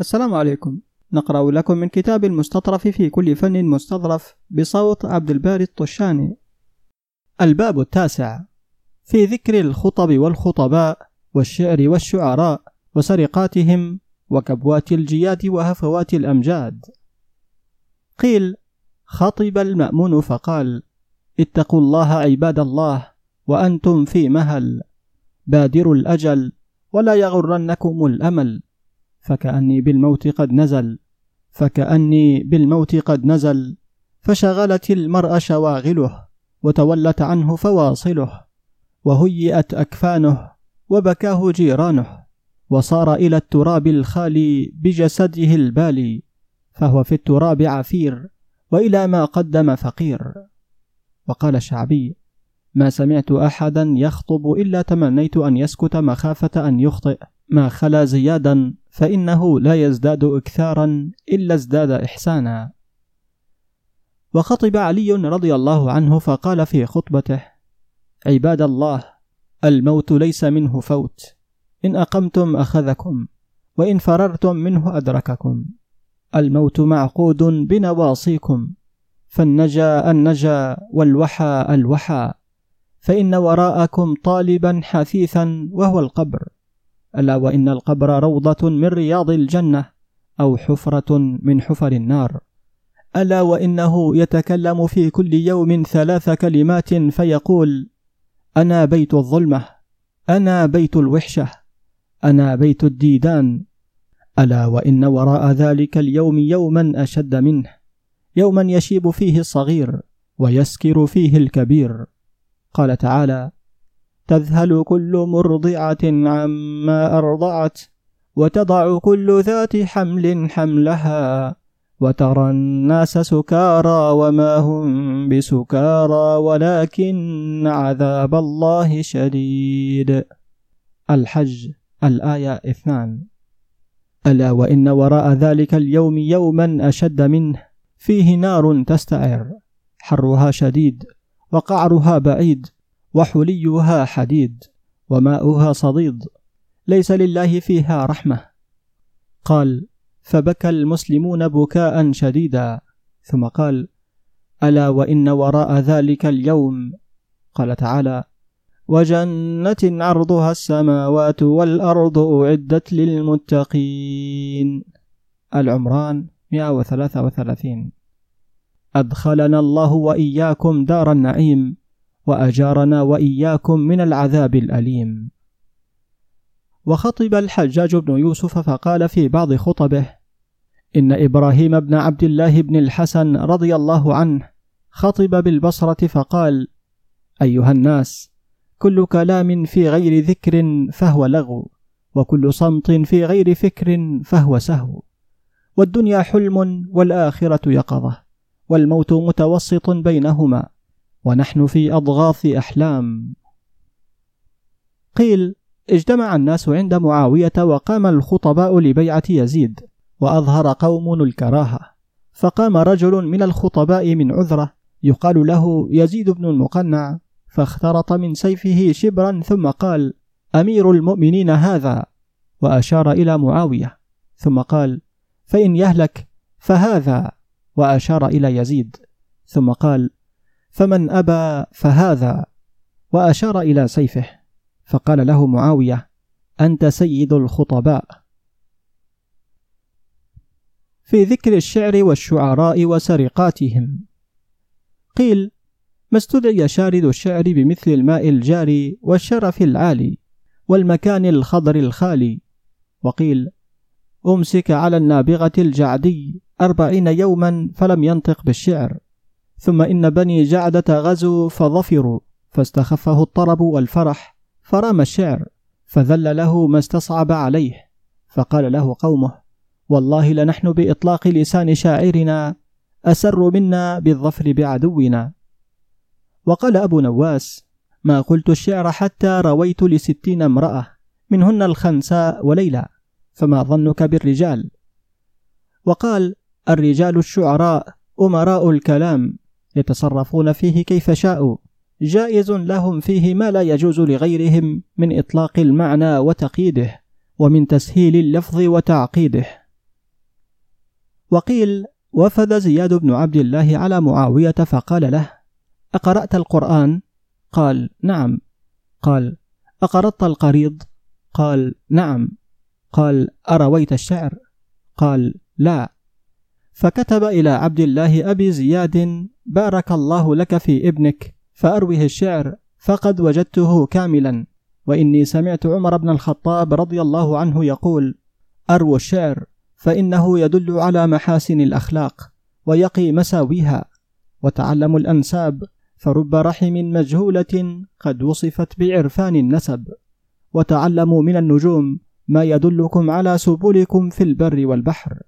السلام عليكم. نقرأ لكم من كتاب المستطرف في كل فن مستظرف بصوت عبد الباري الطشاني. الباب التاسع. في ذكر الخطب والخطباء والشعر والشعراء وسرقاتهم وكبوات الجياد وهفوات الأمجاد. قيل خطب المأمون فقال اتقوا الله عباد الله وأنتم في مهل. بادروا الأجل ولا يغرنكم الأمل. فكأني بالموت قد نزل فكأني بالموت قد نزل فشغلت المرء شواغله وتولت عنه فواصله وهيئت أكفانه وبكاه جيرانه وصار إلى التراب الخالي بجسده البالي فهو في التراب عفير وإلى ما قدم فقير. وقال الشعبي ما سمعت أحدا يخطب إلا تمنيت أن يسكت مخافة أن يخطئ. ما خلا زيادا فإنه لا يزداد إكثارا إلا ازداد إحسانا. وخطب علي رضي الله عنه فقال في خطبته عباد الله الموت ليس منه فوت. إن أقمتم أخذكم وإن فررتم منه أدرككم. الموت معقود بنواصيكم فالنجا النجا والوحى الوحى. فإن وراءكم طالبا حثيثا وهو القبر. ألا وإن القبر روضة من رياض الجنة أو حفرة من حفر النار. ألا وإنه يتكلم في كل يوم ثلاث كلمات فيقول أنا بيت الظلمة أنا بيت الوحشة أنا بيت الديدان. ألا وإن وراء ذلك اليوم يوما أشد منه يوما يشيب فيه الصغير ويسكر فيه الكبير. قال تعالى تذهل كل مرضعة عما أرضعت وتضع كل ذات حمل حملها وترى الناس سكارى وما هم بسكارى ولكن عذاب الله شديد. الحج الآية اثنان. ألا وإن وراء ذلك اليوم يوما أشد منه فيه نار تستعر حرها شديد وقعرها بعيد وحليها حديد وماؤها صديد ليس لله فيها رحمة. قال فبكى المسلمون بكاء شديدا. ثم قال ألا وإن وراء ذلك اليوم؟ قال تعالى وجنة عرضها السماوات والأرض أعدت للمتقين. العمران 133 أدخلنا الله وإياكم دار النعيم. وأجارنا وإياكم من العذاب الأليم. وخطب الحجاج بن يوسف فقال في بعض خطبه إن إبراهيم بن عبد الله بن الحسن رضي الله عنه خطب بالبصرة فقال أيها الناس كل كلام في غير ذكر فهو لغو وكل صمت في غير فكر فهو سهو. والدنيا حلم والآخرة يقظة والموت متوسط بينهما. ونحن في أضغاث أحلام. قيل اجتمع الناس عند معاوية وقام الخطباء لبيعة يزيد وأظهر قوم الكراهة. فقام رجل من الخطباء من عذرة يقال له يزيد بن المقنع فاخترط من سيفه شبرا ثم قال أمير المؤمنين هذا؟ وأشار إلى معاوية ثم قال فإن يهلك فهذا. وأشار إلى يزيد ثم قال فمن أبى فهذا وأشار إلى سيفه فقال له معاوية أنت سيد الخطباء. في ذكر الشعر والشعراء وسرقاتهم. قيل ما استدعي شارد الشعر بمثل الماء الجاري والشرف العالي والمكان الخضر الخالي. وقيل أمسك على النابغة الجعدي أربعين يوما فلم ينطق بالشعر. ثم إن بني جعدة غزوا فظفروا فاستخفه الطرب والفرح فرام الشعر فذل له ما استصعب عليه. فقال له قومه والله لنحن بإطلاق لسان شاعرنا أسر منا بالظفر بعدونا. وقال أبو نواس ما قلت الشعر حتى رويت لستين امرأة منهن الخنساء وليلى فما ظنك بالرجال؟ وقال الرجال الشعراء أمراء الكلام. يتصرفون فيه كيف شاءوا جائز لهم فيه ما لا يجوز لغيرهم من إطلاق المعنى وتقييده ومن تسهيل اللفظ وتعقيده وقيل وفد زياد بن عبد الله على معاوية فقال له أقرأت القرآن؟ قال نعم قال أقرضت القريض؟ قال نعم قال أرويت الشعر؟ قال لا فكتب إلى عبد الله أبي زياد بارك الله لك في ابنك فأروه الشعر فقد وجدته كاملا. وإني سمعت عمر بن الخطاب رضي الله عنه يقول أرو الشعر فإنه يدل على محاسن الأخلاق ويقي مساويها وتعلموا الأنساب فرب رحم مجهولة قد وصفت بعرفان النسب وتعلموا من النجوم ما يدلكم على سبلكم في البر والبحر.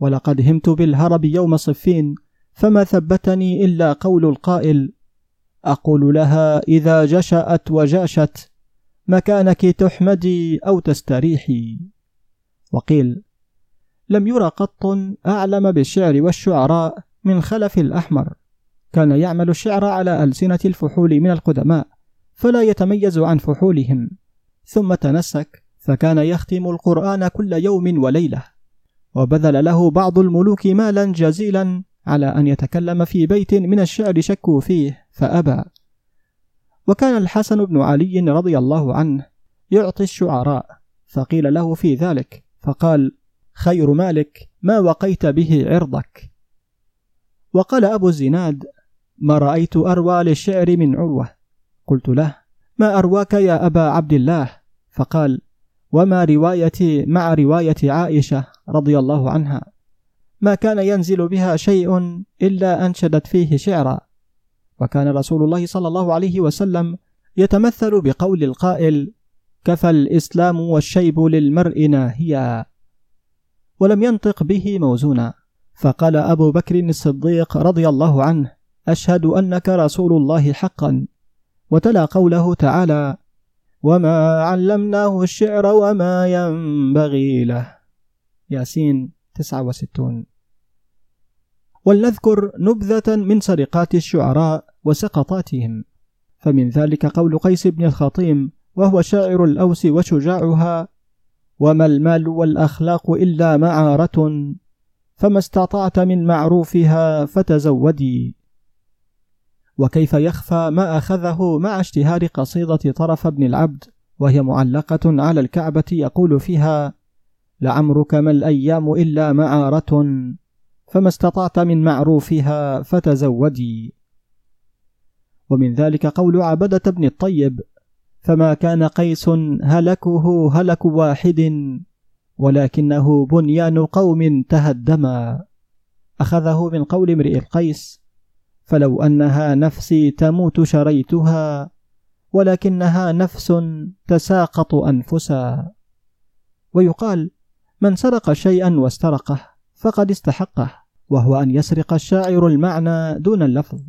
ولقد همت بالهرب يوم صفين فما ثبتني إلا قول القائل أقول لها إذا جشأت وجاشت مكانك تحمدي أو تستريحي. وقيل لم ير قط أعلم بالشعر والشعراء من خلف الأحمر. كان يعمل الشعر على ألسنة الفحول من القدماء فلا يتميز عن فحولهم. ثم تنسك فكان يختم القرآن كل يوم وليلة. وبذل له بعض الملوك مالا جزيلا على أن يتكلم في بيت من الشعر شكوا فيه فأبى. وكان الحسن بن علي رضي الله عنه يعطي الشعراء فقيل له في ذلك فقال خير مالك ما وقيت به عرضك. وقال أبو الزناد ما رأيت أروى للشعر من عروة. قلت له ما أرواك يا أبا عبد الله؟ فقال وما روايتي مع رواية عائشة رضي الله عنها. ما كان ينزل بها شيء إلا أنشدت فيه شعرا. وكان رسول الله صلى الله عليه وسلم يتمثل بقول القائل كفى الإسلام والشيب للمرء ناهيا. ولم ينطق به موزونا. فقال أبو بكر الصديق رضي الله عنه أشهد أنك رسول الله حقا. وتلا قوله تعالى وما علمناه الشعر وما ينبغي له. ياسين 69 ولنذكر نبذة من سرقات الشعراء وسقطاتهم. فمن ذلك قول قيس بن الخطيم وهو شاعر الأوس وشجاعها وما المال والأخلاق إلا معارة فما استطعت من معروفها فتزودي. وكيف يخفى ما أخذه مع اشتهار قصيدة طرف بن العبد وهي معلقة على الكعبة يقول فيها لعمرك ما الأيام إلا معارة فما استطعت من معروفها فتزودي. ومن ذلك قول عبدة بن الطيب فما كان قيس هلكه هلك واحد ولكنه بنيان قوم تهدما. أخذه من قول امرئ القيس فلو أنها نفسي تموت شريتها ولكنها نفس تساقط أنفسا. ويقال من سرق شيئا واسترقه فقد استحقه وهو أن يسرق الشاعر المعنى دون اللفظ.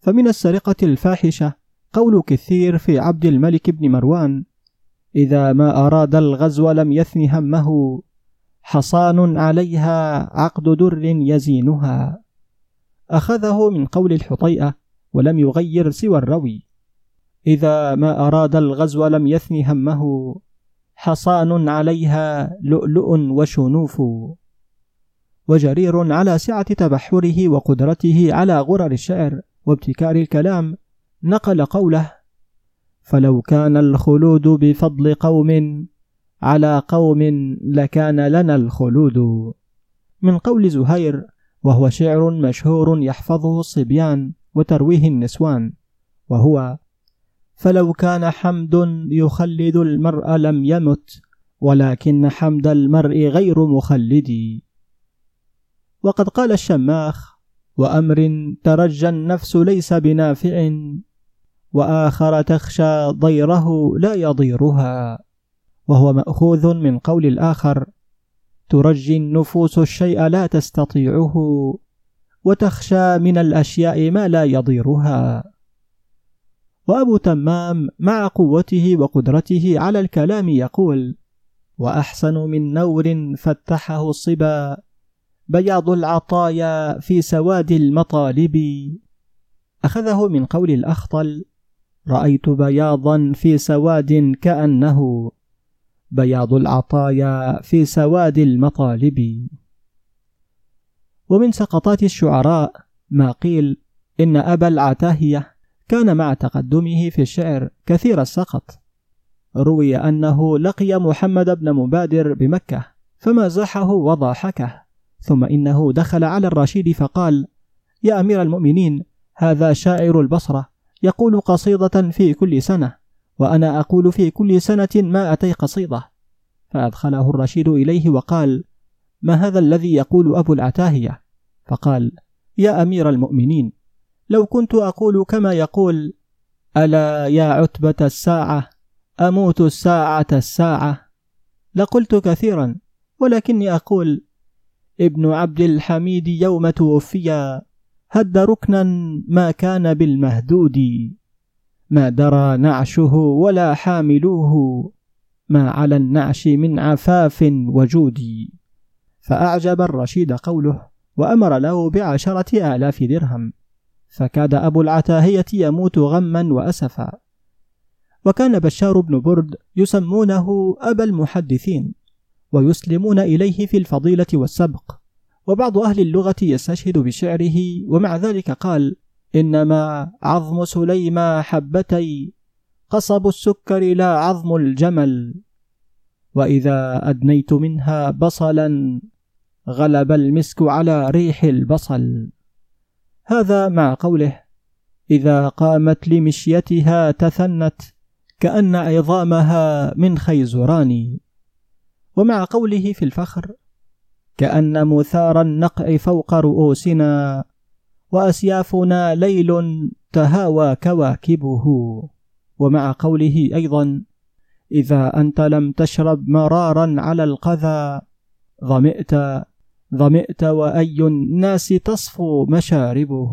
فمن السرقة الفاحشة قول كثير في عبد الملك بن مروان إذا ما أراد الغزو لم يثن همه حصان عليها عقد در يزينها. أخذه من قول الحطيئة ولم يغير سوى الروي. إذا ما أراد الغزو لم يثن همه. حصان عليها لؤلؤ وشنوف. وجرير على سعة تبحره وقدرته على غرر الشعر وابتكار الكلام نقل قوله فلو كان الخلود بفضل قوم على قوم لكان لنا الخلود. من قول زهير وهو شعر مشهور يحفظه الصبيان وترويه النسوان وهو فلو كان حمد يخلد المرء لم يمت ولكن حمد المرء غير مخلد. وقد قال الشماخ وأمر ترجى النفس ليس بنافع وآخر تخشى ضيره لا يضيرها وهو مأخوذ من قول الآخر ترجي النفوس الشيء لا تستطيعه وتخشى من الأشياء ما لا يضيرها. وأبو تمام مع قوته وقدرته على الكلام يقول وأحسن من نور فتحه الصبا بياض العطايا في سواد المطالب. أخذه من قول الأخطل رأيت بياضا في سواد كأنه. بياض العطايا في سواد المطالب. ومن سقطات الشعراء ما قيل إن أبا العتاهية كان مع تقدمه في الشعر كثير السقط. روي أنه لقي محمد بن مبادر بمكة فمازحه وضاحكه ثم إنه دخل على الرشيد فقال يا أمير المؤمنين هذا شاعر البصرة يقول قصيدة في كل سنة وأنا أقول في كل سنة ما أتي قصيدة فأدخله الرشيد إليه وقال ما هذا الذي يقول أبو العتاهية؟ فقال يا أمير المؤمنين لو كنت أقول كما يقول ألا يا عتبة الساعة أموت الساعة الساعة؟ لقلت كثيرا ولكني أقول ابن عبد الحميد يوم توفي هد ركنا ما كان بالمهدود. ما درى نعشه ولا حاملوه ما على النعش من عفاف وجود. فأعجب الرشيد قوله وأمر له بعشرة آلاف درهم. فكاد أبو العتاهية يموت غما وأسفا. وكان بشار بن برد يسمونه أبا المحدثين ويسلمون إليه في الفضيلة والسبق. وبعض أهل اللغة يستشهد بشعره ومع ذلك قال إنما عظم سليما حبتي قصب السكر لا عظم الجمل. وإذا أدنيت منها بصلا غلب المسك على ريح البصل. هذا مع قوله إذا قامت لمشيتها تثنت كأن عظامها من خيزران. ومع قوله في الفخر كأن مثار النقع فوق رؤوسنا وأسيافنا ليل تهاوى كواكبه. ومع قوله أيضا إذا أنت لم تشرب مرارا على القذى ظمئت ظمئت وأي الناس تصفو مشاربه.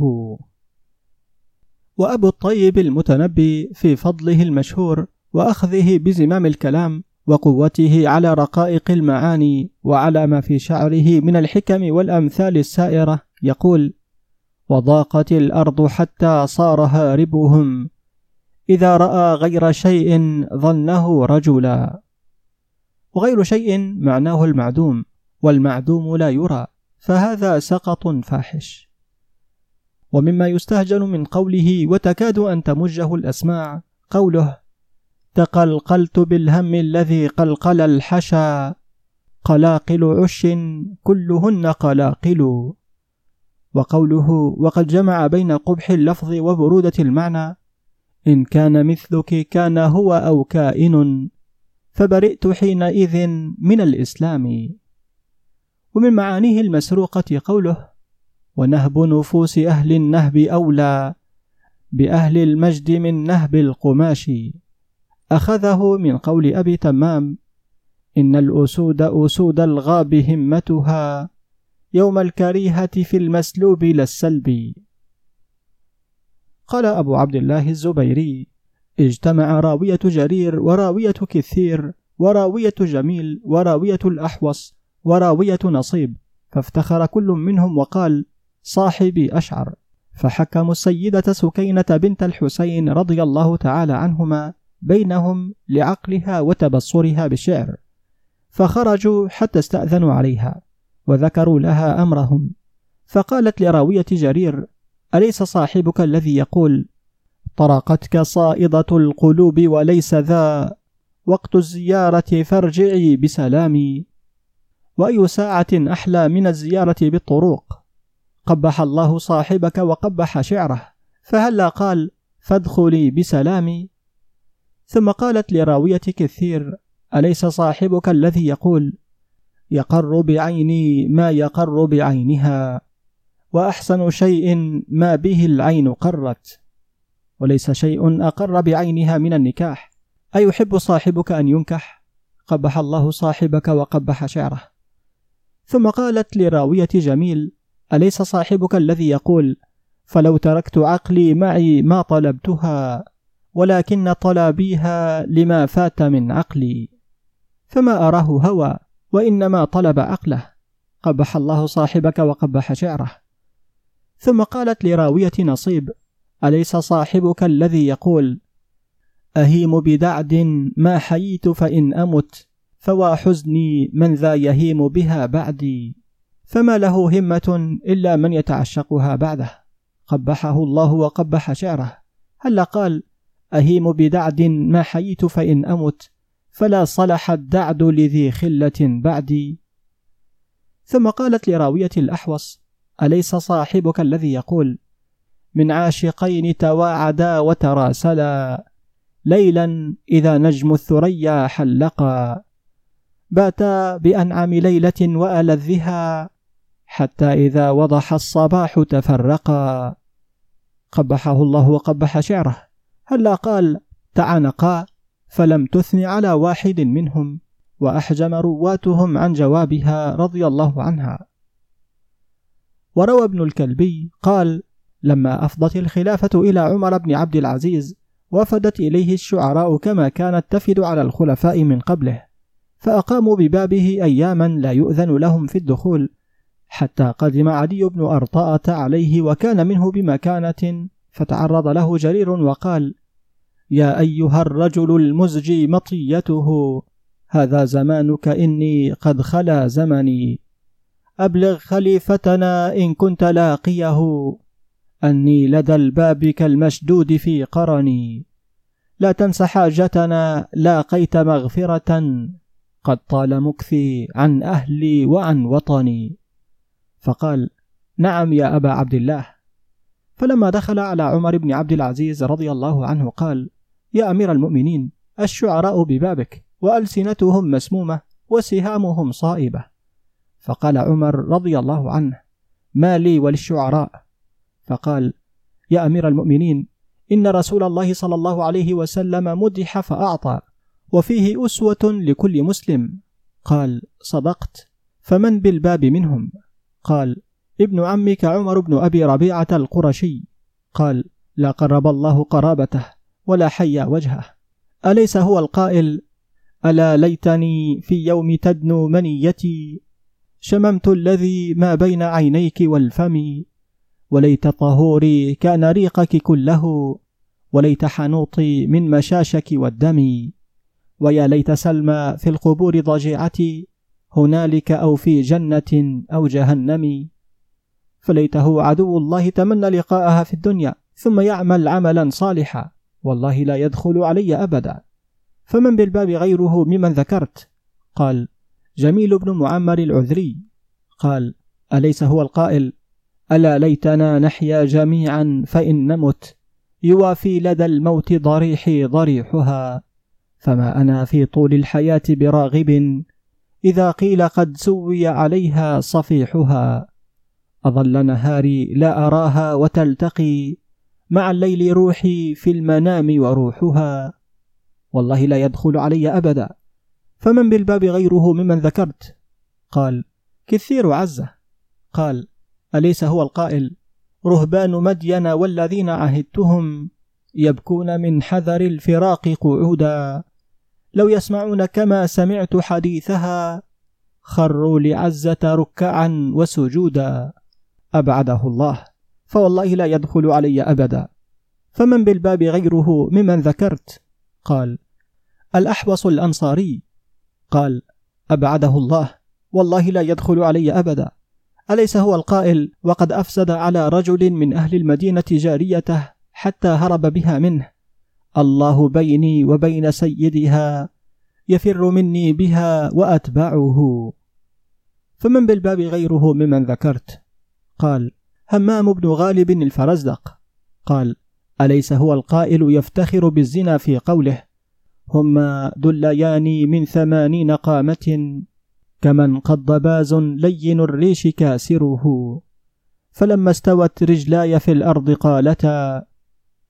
وأبو الطيب المتنبي في فضله المشهور وأخذه بزمام الكلام وقوته على رقائق المعاني وعلى ما في شعره من الحكم والأمثال السائرة يقول وضاقت الأرض حتى صار هاربهم. إذا رأى غير شيء ظنه رجلا. وغير شيء معناه المعدوم والمعدوم لا يرى فهذا سقط فاحش. ومما يستهجن من قوله وتكاد أن تمجه الأسماع قوله تقلقلت بالهم الذي قلقل الحشا. قلاقل عش كلهن قلاقل. وقوله وقد جمع بين قبح اللفظ وبرودة المعنى إن كان مثلك كان هو أو كائن فبرئت حينئذ من الإسلام. ومن معانيه المسروقة قوله ونهب نفوس أهل النهب أولى بأهل المجد من نهب القماش. أخذه من قول أبي تمام إن الأسود أسود الغاب همتها يوم الكريهة في المسلوب للسلب قال أبو عبد الله الزبيري اجتمع راوية جرير وراوية كثير وراوية جميل وراوية الأحوص وراوية نصيب فافتخر كل منهم وقال صاحبي أشعر فحكموا السيدة سكينة بنت الحسين رضي الله تعالى عنهما بينهم لعقلها وتبصرها بالشعر فخرجوا حتى استأذنوا عليها. وذكروا لها أمرهم. فقالت لراوية جرير أليس صاحبك الذي يقول طرقتك صائدة القلوب وليس ذا وقت الزيارة فارجعي بسلام وأي ساعة أحلى من الزيارة بالطرق. قبح الله صاحبك وقبح شعره فهلا قال فادخلي بسلام ثم قالت لراوية كثير أليس صاحبك الذي يقول يقر بعيني ما يقر بعينها وأحسن شيء ما به العين قرت وليس شيء أقر بعينها من النكاح. أيحب صاحبك أن ينكح؟ قبح الله صاحبك وقبح شعره. ثم قالت لراوية جميل أليس صاحبك الذي يقول فلو تركت عقلي معي ما طلبتها ولكن طلبيها لما فات من عقلي. فما أراه هوى وإنما طلب عقله قبح الله صاحبك وقبح شعره. ثم قالت لراوية نصيب أليس صاحبك الذي يقول أهيم بدعد ما حييت فإن أمت فوا حزني من ذا يهيم بها بعدي. فما له همة إلا من يتعشقها بعده. قبحه الله وقبح شعره. هل قال أهيم بدعد ما حييت فإن أمت فلا صلح الدعد لذي خلة بعدي. ثم قالت لراوية الأحوص أليس صاحبك الذي يقول من عاشقين تواعدا وتراسلا ليلا إذا نجم الثريا حلقا. باتا بأنعم ليلة وألذها حتى إذا وضح الصباح تفرقا. قبحه الله وقبح شعره هلا قال تعنقا. فلم تثن على واحد منهم وأحجم رواتهم عن جوابها رضي الله عنها. وروى ابن الكلبي قال لما أفضت الخلافة إلى عمر بن عبد العزيز وفدت إليه الشعراء كما كانت تفد على الخلفاء من قبله فأقاموا ببابه أياما لا يؤذن لهم في الدخول حتى قدم علي بن أرطاءة عليه وكان منه بمكانة فتعرض له جرير وقال يا أيها الرجل المزجي مطيته هذا زمانك إني قد خلا زمني. أبلغ خليفتنا إن كنت لاقيه أني لدى الباب كالمشدود في قرني. لا تنس حاجتنا لاقيت مغفرة قد طال مكثي عن أهلي وعن وطني. فقال نعم يا أبا عبد الله. فلما دخل على عمر بن عبد العزيز رضي الله عنه قال يا أمير المؤمنين الشعراء ببابك وألسنتهم مسمومة وسهامهم صائبة. فقال عمر رضي الله عنه ما لي وللشعراء. فقال يا أمير المؤمنين إن رسول الله صلى الله عليه وسلم مدح فأعطى وفيه أسوة لكل مسلم. قال صدقت فمن بالباب منهم؟ قال ابن عمك عمر بن أبي ربيعة القرشي. قال لا قرب الله قرابته. ولا حيا وجهه. أليس هو القائل؟ ألا ليتني في يوم تدنو منيتي. شممت الذي ما بين عينيك والفم. وليت طهوري كان ريقك كله. وليت حنوطي من مشاشك والدم. ويا ليت سلمى في القبور ضجيعتي. هنالك أو في جنة أو جهنم. فليته عدو الله تمنى لقاءها في الدنيا ثم يعمل عملا صالحا. والله لا يدخل علي أبدا. فمن بالباب غيره ممن ذكرت؟ قال جميل بن معمر العذري. قال أليس هو القائل؟ ألا ليتنا نحيا جميعا فإن نمت. يوافي لدى الموت ضريحي ضريحها. فما أنا في طول الحياة براغب. إذا قيل قد سوي عليها صفيحها. أظل نهاري لا أراها وتلتقي. مع الليل روحي في المنام وروحها. والله لا يدخل علي أبدا. فمن بالباب غيره ممن ذكرت؟ قال كثير عزة. قال أليس هو القائل؟ رهبان مدين والذين عهدتهم يبكون من حذر الفراق قعودا. لو يسمعون كما سمعت حديثها خروا لعزة ركعا وسجودا. أبعده الله. فوالله لا يدخل علي أبدا. فمن بالباب غيره ممن ذكرت؟ قال الأحوص الأنصاري. قال أبعده الله. والله لا يدخل علي أبدا. أليس هو القائل وقد أفسد على رجل من أهل المدينة جاريته حتى هرب بها منه؟ الله بيني وبين سيدها يفر مني بها وأتبعه. فمن بالباب غيره ممن ذكرت؟ قال همام بن غالب الفرزدق. قال أليس هو القائل يفتخر بالزنا في قوله هما دليان من ثمانين قامة كمن قد باز لين الريش كاسره فلما استوت رجلاي في الأرض قالتا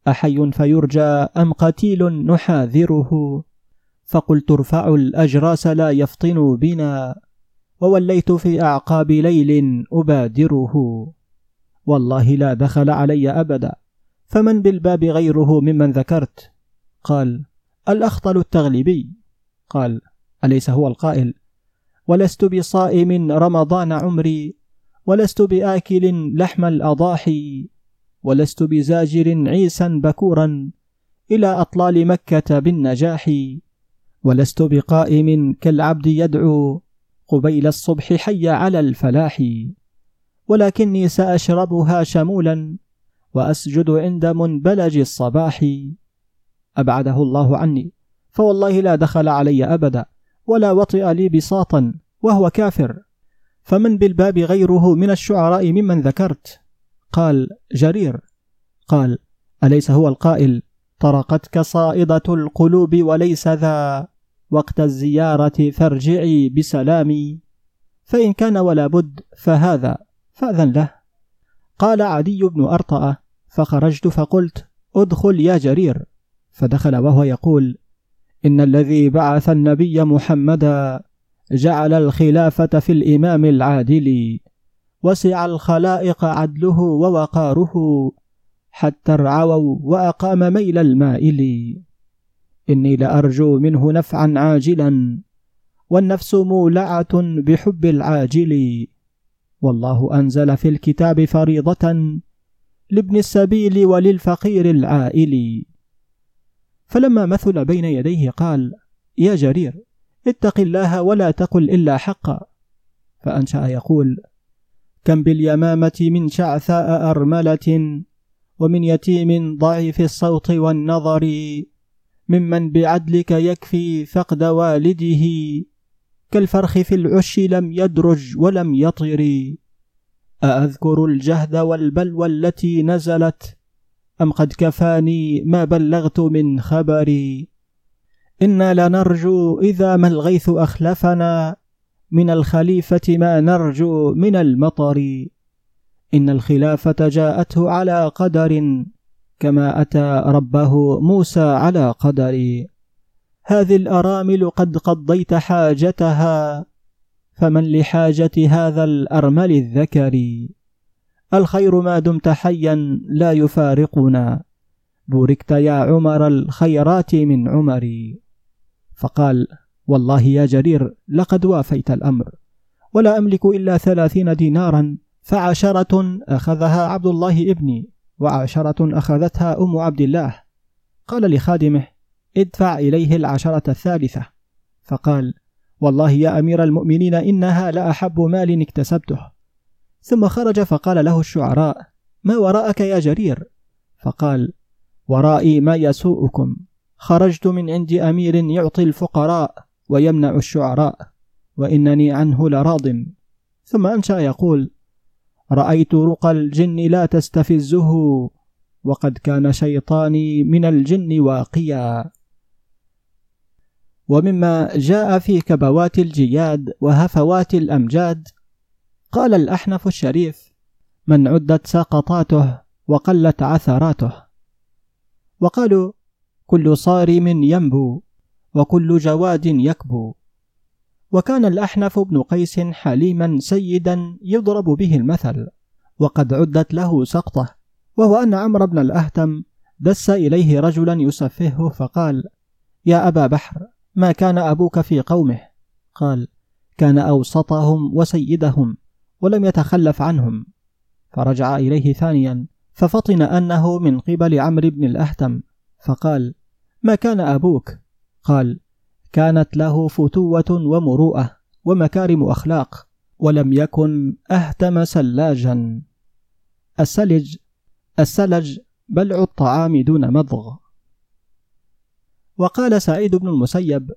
أحي فيرجى أم قتيل نحاذره؟ فقلت ارفعوا الأجراس لا يفطنوا بنا ووليت في أعقاب ليل أبادره والله لا دخل علي أبدا. فمن بالباب غيره ممن ذكرت؟ قال الأخطل التغلبي قال أليس هو القائل؟ ولست بصائم رمضان عمري ولست بآكل لحم الأضاحي ولست بزاجر عيسا بكورا إلى أطلال مكة بالنجاح ولست بقائم كالعبد يدعو قبيل الصبح حي على الفلاح. ولكني سأشربها شمولا وأسجد عند منبلج الصباح. أبعده الله عني فوالله لا دخل علي أبدا ولا وطئ لي بساطا وهو كافر. فمن بالباب غيره من الشعراء ممن ذكرت؟ قال جرير. قال أليس هو القائل؟ طرقتك صائدة القلوب وليس ذا وقت الزيارة فارجعي بسلام فإن كان ولا بد فهذا. فأذن له. قال عدي بن أرطأ فخرجت فقلت ادخل يا جرير. فدخل وهو يقول إن الذي بعث النبي محمدا جعل الخلافة في الإمام العادل وسع الخلائق عدله ووقاره حتى ارعووا وأقام ميل المائل. إني لأرجو منه نفعا عاجلا والنفس مولعة بحب العاجل. والله أنزل في الكتاب فريضة لابن السبيل وللفقير العائل. فلما مثل بين يديه قال يا جرير اتق الله ولا تقل إلا حقا. فأنشأ يقول كم باليمامة من شعثاء أرملة ومن يتيم ضعيف الصوت والنظر ممن بعدلك يكفي فقد والده. كالفرخ في العش لم يدرج ولم يطر أأذكر الجهد والبلوى التي نزلت؟ أم قد كفاني ما بلغت من خبري؟ إنا لنرجو إذا ما الغيث أخلفنا. من الخليفة ما نرجو من المطر. إن الخلافة جاءته على قدر كما أتى ربه موسى على قدر. هذه الأرامل قد قضيت حاجتها فمن لحاجة هذا الأرمل الذكر؟ الخير ما دمت حيا لا يفارقنا بوركت يا عمر الخيرات من عمري. فقال والله يا جرير لقد وافيت الأمر ولا أملك إلا ثلاثين دينارا فعشرة أخذها عبد الله ابني وعشرة أخذتها أم عبد الله. قال لخادمه ادفع إليه العشرة الثالثة. فقال والله يا أمير المؤمنين إنها لأحب مال اكتسبته. ثم خرج فقال له الشعراء ما وراءك يا جرير؟ فقال ورائي ما يسوءكم. خرجت من عند أمير يعطي الفقراء ويمنع الشعراء وإنني عنه لراض. ثم أنشأ يقول رأيت رقى الجن لا تستفزه وقد كان شيطاني من الجن واقيا. ومما جاء في كبوات الجياد وهفوات الأمجاد. قال الأحنف الشريف من عدت سقطاته وقلت عثراته. وقالوا كل صارم ينبو وكل جواد يكبو. وكان الأحنف بن قيس حليما سيدا يضرب به المثل وقد عدت له سقطة. وهو أن عمرو بن الأهتم دس إليه رجلا يسفهه فقال يا أبا بحر ما كان أبوك في قومه؟ قال كان أوسطهم وسيدهم ولم يتخلف عنهم. فرجع إليه ثانيا ففطن أنه من قبل عمرو بن الأهتم فقال ما كان أبوك؟ قال كانت له فتوة ومروءة ومكارم أخلاق ولم يكن أهتم سلاجا. السلج السلج بلع الطعام دون مضغ. وقال سعيد بن المسيب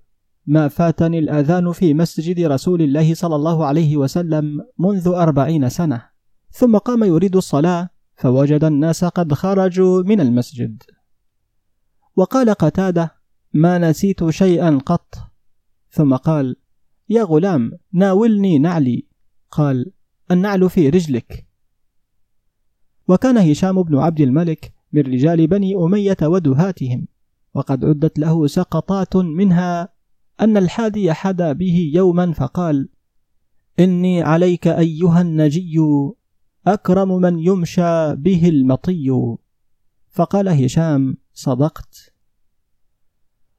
ما فاتني الأذان في مسجد رسول الله صلى الله عليه وسلم منذ أربعين سنة ثم قام يريد الصلاة فوجد الناس قد خرجوا من المسجد. وقال قتادة ما نسيت شيئا قط. ثم قال يا غلام ناولني نعلي. قال النعل في رجلك. وكان هشام بن عبد الملك من رجال بني أمية ودهاتهم. وقد عدت له سقطات منها أن الحادي حدا به يوما فقال إني عليك أيها النجي أكرم من يمشى به المطي. فقال هشام صدقت.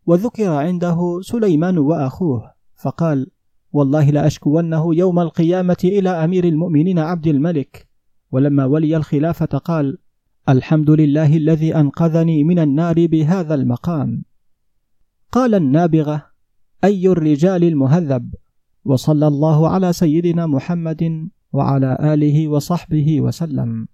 وذكر عنده سليمان وأخوه فقال والله لأشكونه يوم القيامة إلى أمير المؤمنين عبد الملك. ولما ولي الخلافة قال الحمد لله الذي أنقذني من النار بهذا المقام. قال النابغة أي الرجال المهذب؟ وصلى الله على سيدنا محمد وعلى آله وصحبه وسلم.